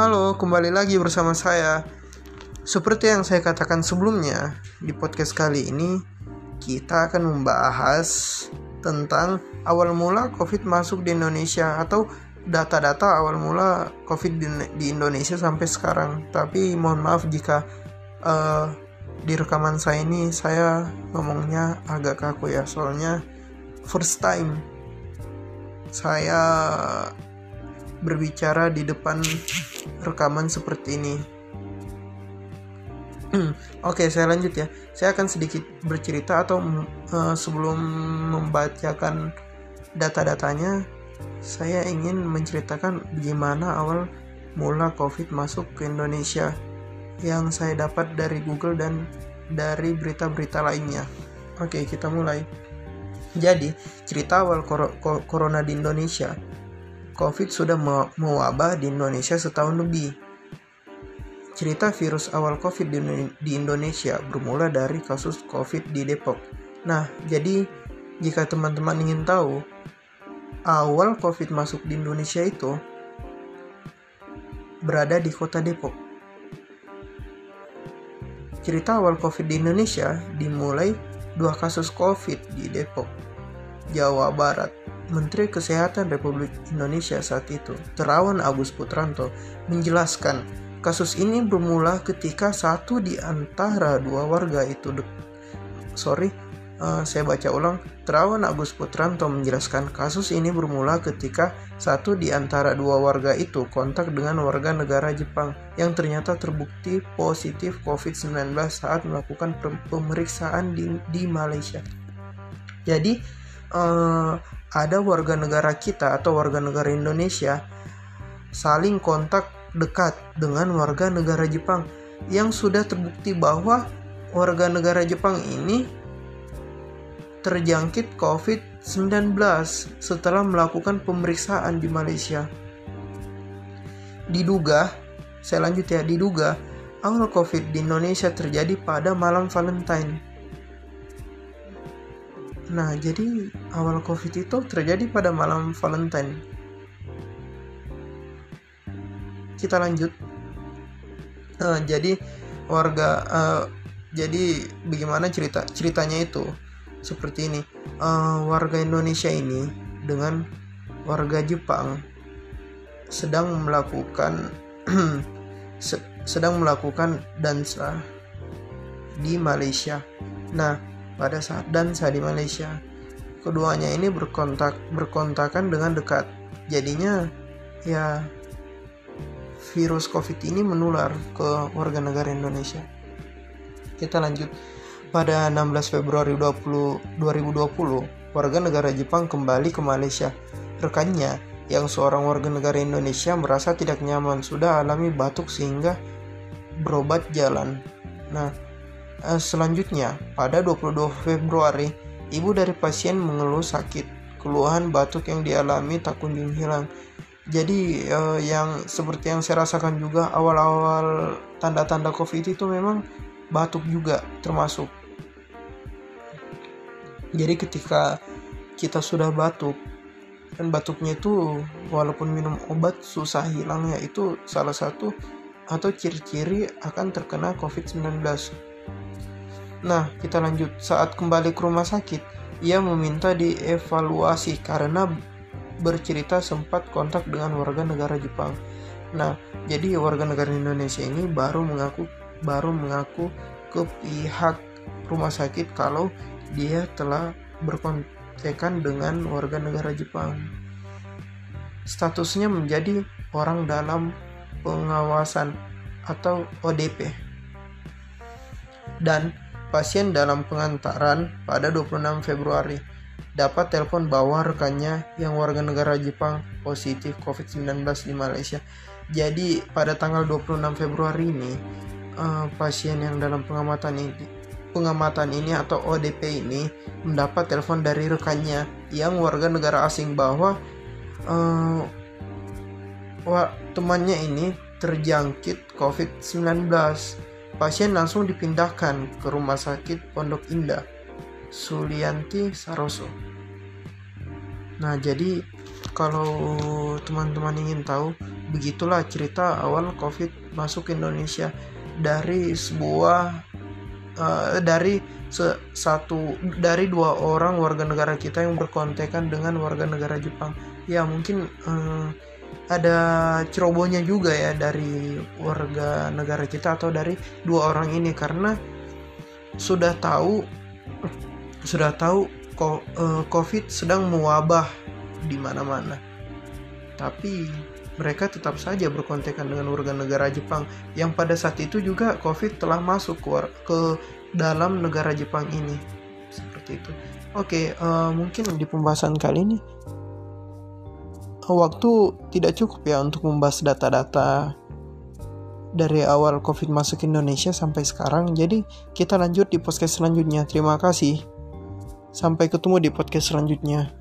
Halo, kembali lagi bersama saya. Seperti yang saya katakan sebelumnya, di podcast kali ini kita akan membahas tentang awal mula COVID masuk di Indonesia atau data-data awal mula COVID di, Indonesia sampai sekarang. Tapi mohon maaf jika uh, di rekaman saya ini saya ngomongnya agak kaku ya, soalnya first time saya berbicara di depan rekaman seperti ini. Oke, okay, saya lanjut ya. Saya akan sedikit bercerita atau uh, sebelum membacakan data-datanya, saya ingin menceritakan bagaimana awal mula COVID masuk ke Indonesia yang saya dapat dari Google dan dari berita-berita lainnya. Oke, okay, kita mulai. Jadi, cerita awal kor corona di Indonesia COVID sudah mewabah di Indonesia setahun lebih. Cerita virus awal COVID di Indonesia bermula dari kasus COVID di Depok. Nah, jadi jika teman-teman ingin tahu awal COVID masuk di Indonesia itu berada di kota Depok. Cerita awal COVID di Indonesia dimulai dua kasus COVID di Depok, Jawa Barat. Menteri Kesehatan Republik Indonesia saat itu, Terawan Agus Putranto, menjelaskan kasus ini bermula ketika satu di antara dua warga itu sorry uh, saya baca ulang. Terawan Agus Putranto menjelaskan kasus ini bermula ketika satu di antara dua warga itu kontak dengan warga negara Jepang yang ternyata terbukti positif COVID-19 saat melakukan pemeriksaan di, di Malaysia. Jadi uh, ada warga negara kita atau warga negara Indonesia saling kontak dekat dengan warga negara Jepang yang sudah terbukti bahwa warga negara Jepang ini terjangkit COVID-19 setelah melakukan pemeriksaan di Malaysia. Diduga, saya lanjut ya, diduga awal COVID di Indonesia terjadi pada malam Valentine Nah, jadi awal COVID itu terjadi pada malam Valentine. Kita lanjut. Uh, jadi warga, uh, jadi bagaimana cerita ceritanya itu seperti ini. Uh, warga Indonesia ini dengan warga Jepang sedang melakukan sedang melakukan dansa di Malaysia. Nah, pada saat dan saya di Malaysia. Keduanya ini berkontak berkontakan dengan dekat. Jadinya ya virus Covid ini menular ke warga negara Indonesia. Kita lanjut. Pada 16 Februari 20, 2020, warga negara Jepang kembali ke Malaysia. Rekannya yang seorang warga negara Indonesia merasa tidak nyaman sudah alami batuk sehingga berobat jalan. Nah, selanjutnya, pada 22 Februari, ibu dari pasien mengeluh sakit. Keluhan batuk yang dialami tak kunjung hilang. Jadi uh, yang seperti yang saya rasakan juga awal-awal tanda-tanda COVID itu memang batuk juga termasuk. Jadi ketika kita sudah batuk dan batuknya itu walaupun minum obat susah hilang ya itu salah satu atau ciri-ciri akan terkena COVID-19 Nah, kita lanjut. Saat kembali ke rumah sakit, ia meminta dievaluasi karena bercerita sempat kontak dengan warga negara Jepang. Nah, jadi warga negara Indonesia ini baru mengaku baru mengaku ke pihak rumah sakit kalau dia telah berkontekan dengan warga negara Jepang. Statusnya menjadi orang dalam pengawasan atau ODP. Dan Pasien dalam pengantaran pada 26 Februari dapat telepon bahwa rekannya yang warga negara Jepang positif COVID-19 di Malaysia. Jadi pada tanggal 26 Februari ini uh, pasien yang dalam pengamatan ini pengamatan ini atau ODP ini mendapat telepon dari rekannya yang warga negara asing bahwa uh, temannya ini terjangkit COVID-19 Pasien langsung dipindahkan ke Rumah Sakit Pondok Indah, Sulianti Saroso. Nah, jadi kalau teman-teman ingin tahu begitulah cerita awal COVID masuk ke Indonesia dari sebuah uh, dari se satu dari dua orang warga negara kita yang berkontekan dengan warga negara Jepang. Ya mungkin uh, ada cerobohnya juga ya dari warga negara kita atau dari dua orang ini karena sudah tahu sudah tahu eh, COVID sedang mewabah di mana-mana. Tapi mereka tetap saja berkontekan dengan warga negara Jepang yang pada saat itu juga COVID telah masuk ke, ke dalam negara Jepang ini. Seperti itu. Oke, uh, mungkin di pembahasan kali ini waktu tidak cukup ya untuk membahas data-data dari awal COVID masuk Indonesia sampai sekarang. Jadi kita lanjut di podcast selanjutnya. Terima kasih. Sampai ketemu di podcast selanjutnya.